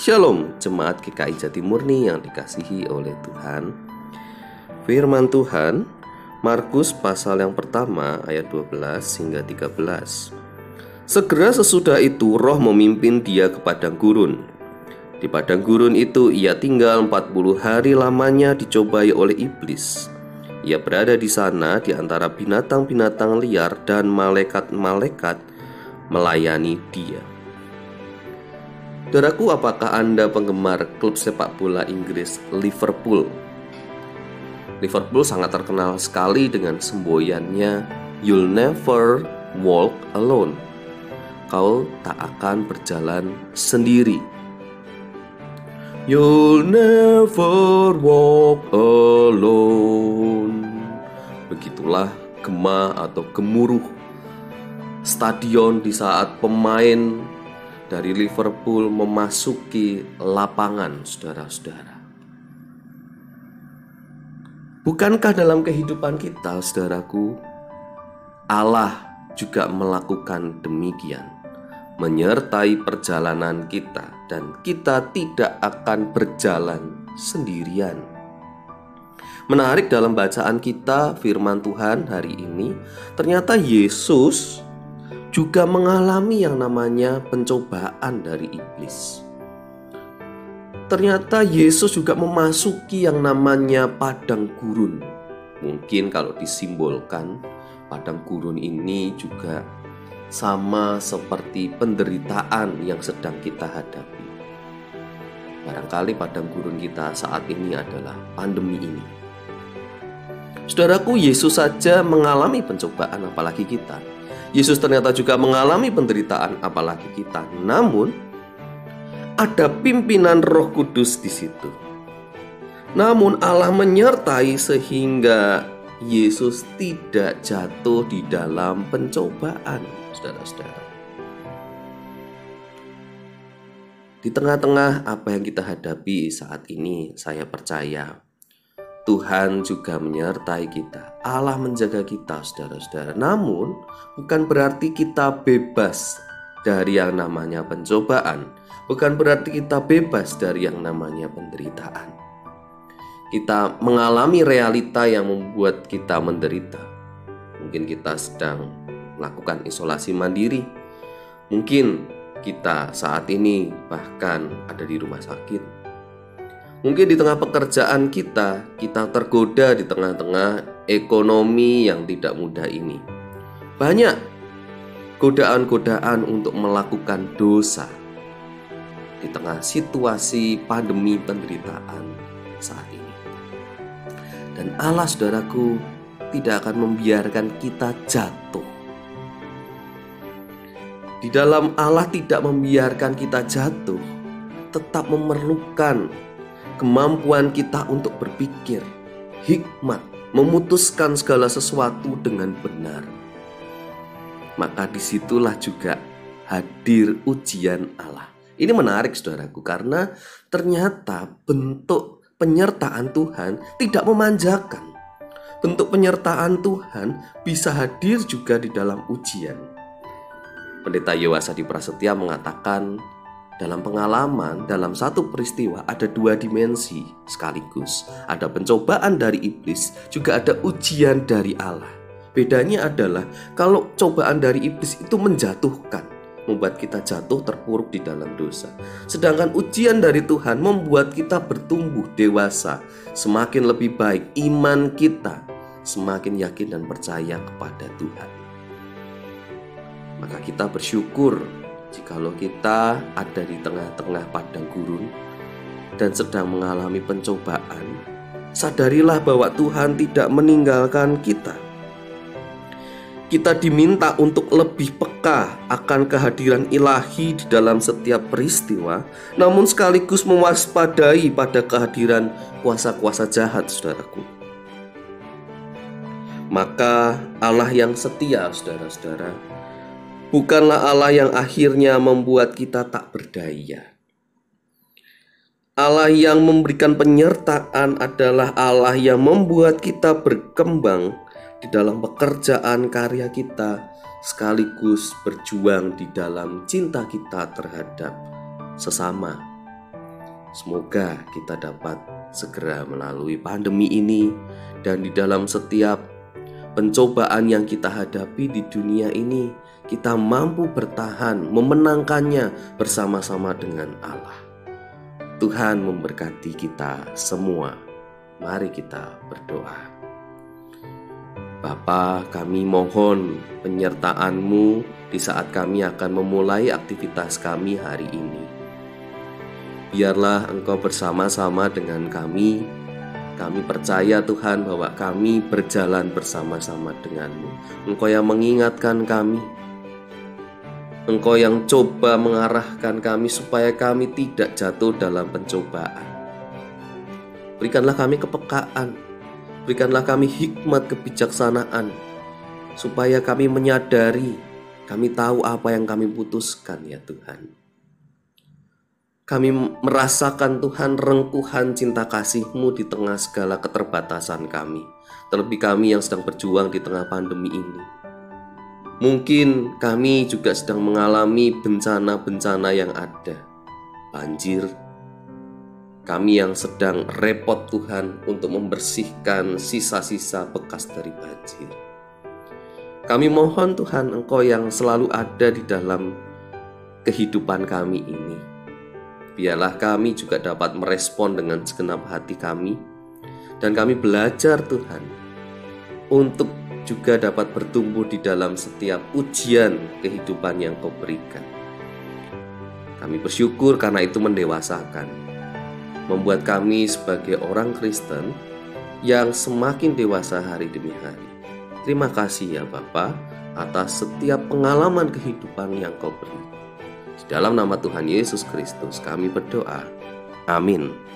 Shalom jemaat GKI Jatimurni yang dikasihi oleh Tuhan. Firman Tuhan Markus pasal yang pertama ayat 12 hingga 13 Segera sesudah itu roh memimpin dia ke padang gurun. Di padang gurun itu ia tinggal 40 hari lamanya dicobai oleh iblis. Ia berada di sana di antara binatang-binatang liar dan malaikat-malaikat melayani dia Saudaraku, apakah Anda penggemar klub sepak bola Inggris Liverpool? Liverpool sangat terkenal sekali dengan semboyannya You'll never walk alone. Kau tak akan berjalan sendiri. You'll never walk alone. Begitulah gema atau gemuruh stadion di saat pemain dari Liverpool memasuki lapangan, saudara-saudara. Bukankah dalam kehidupan kita, saudaraku, Allah juga melakukan demikian, menyertai perjalanan kita, dan kita tidak akan berjalan sendirian. Menarik dalam bacaan kita, firman Tuhan hari ini, ternyata Yesus juga mengalami yang namanya pencobaan dari iblis. Ternyata Yesus juga memasuki yang namanya padang gurun. Mungkin kalau disimbolkan, padang gurun ini juga sama seperti penderitaan yang sedang kita hadapi. Barangkali padang gurun kita saat ini adalah pandemi ini. Saudaraku, Yesus saja mengalami pencobaan, apalagi kita. Yesus ternyata juga mengalami penderitaan apalagi kita. Namun ada pimpinan Roh Kudus di situ. Namun Allah menyertai sehingga Yesus tidak jatuh di dalam pencobaan, Saudara-saudara. Di tengah-tengah apa yang kita hadapi saat ini, saya percaya Tuhan juga menyertai kita. Allah menjaga kita, saudara-saudara. Namun, bukan berarti kita bebas dari yang namanya pencobaan, bukan berarti kita bebas dari yang namanya penderitaan. Kita mengalami realita yang membuat kita menderita. Mungkin kita sedang melakukan isolasi mandiri, mungkin kita saat ini bahkan ada di rumah sakit Mungkin di tengah pekerjaan kita, kita tergoda di tengah-tengah ekonomi yang tidak mudah ini. Banyak godaan-godaan untuk melakukan dosa di tengah situasi pandemi penderitaan saat ini. Dan Allah saudaraku tidak akan membiarkan kita jatuh. Di dalam Allah tidak membiarkan kita jatuh, tetap memerlukan kemampuan kita untuk berpikir, hikmat, memutuskan segala sesuatu dengan benar. Maka di situlah juga hadir ujian Allah. Ini menarik saudaraku karena ternyata bentuk penyertaan Tuhan tidak memanjakan. Bentuk penyertaan Tuhan bisa hadir juga di dalam ujian. Pendeta Yowasa di Prasetya mengatakan dalam pengalaman, dalam satu peristiwa ada dua dimensi sekaligus. Ada pencobaan dari iblis, juga ada ujian dari Allah. Bedanya adalah kalau cobaan dari iblis itu menjatuhkan, membuat kita jatuh terpuruk di dalam dosa. Sedangkan ujian dari Tuhan membuat kita bertumbuh dewasa, semakin lebih baik iman kita, semakin yakin dan percaya kepada Tuhan. Maka kita bersyukur Jikalau kita ada di tengah-tengah padang gurun dan sedang mengalami pencobaan, sadarilah bahwa Tuhan tidak meninggalkan kita. Kita diminta untuk lebih peka akan kehadiran ilahi di dalam setiap peristiwa, namun sekaligus mewaspadai pada kehadiran kuasa-kuasa jahat, saudaraku. Maka Allah yang setia, saudara-saudara, bukanlah Allah yang akhirnya membuat kita tak berdaya. Allah yang memberikan penyertaan adalah Allah yang membuat kita berkembang di dalam pekerjaan karya kita, sekaligus berjuang di dalam cinta kita terhadap sesama. Semoga kita dapat segera melalui pandemi ini dan di dalam setiap pencobaan yang kita hadapi di dunia ini kita mampu bertahan memenangkannya bersama-sama dengan Allah. Tuhan memberkati kita semua. Mari kita berdoa. Bapa, kami mohon penyertaan-Mu di saat kami akan memulai aktivitas kami hari ini. Biarlah Engkau bersama-sama dengan kami. Kami percaya Tuhan bahwa kami berjalan bersama-sama denganmu. Engkau yang mengingatkan kami. Engkau yang coba mengarahkan kami supaya kami tidak jatuh dalam pencobaan. Berikanlah kami kepekaan. Berikanlah kami hikmat kebijaksanaan. Supaya kami menyadari, kami tahu apa yang kami putuskan ya Tuhan. Kami merasakan Tuhan rengkuhan cinta kasih-Mu di tengah segala keterbatasan kami. Terlebih kami yang sedang berjuang di tengah pandemi ini. Mungkin kami juga sedang mengalami bencana-bencana yang ada. Banjir. Kami yang sedang repot Tuhan untuk membersihkan sisa-sisa bekas dari banjir. Kami mohon Tuhan Engkau yang selalu ada di dalam kehidupan kami ini biarlah kami juga dapat merespon dengan segenap hati kami dan kami belajar Tuhan untuk juga dapat bertumbuh di dalam setiap ujian kehidupan yang kau berikan. Kami bersyukur karena itu mendewasakan, membuat kami sebagai orang Kristen yang semakin dewasa hari demi hari. Terima kasih ya Bapak atas setiap pengalaman kehidupan yang kau beri. Dalam nama Tuhan Yesus Kristus kami berdoa. Amin.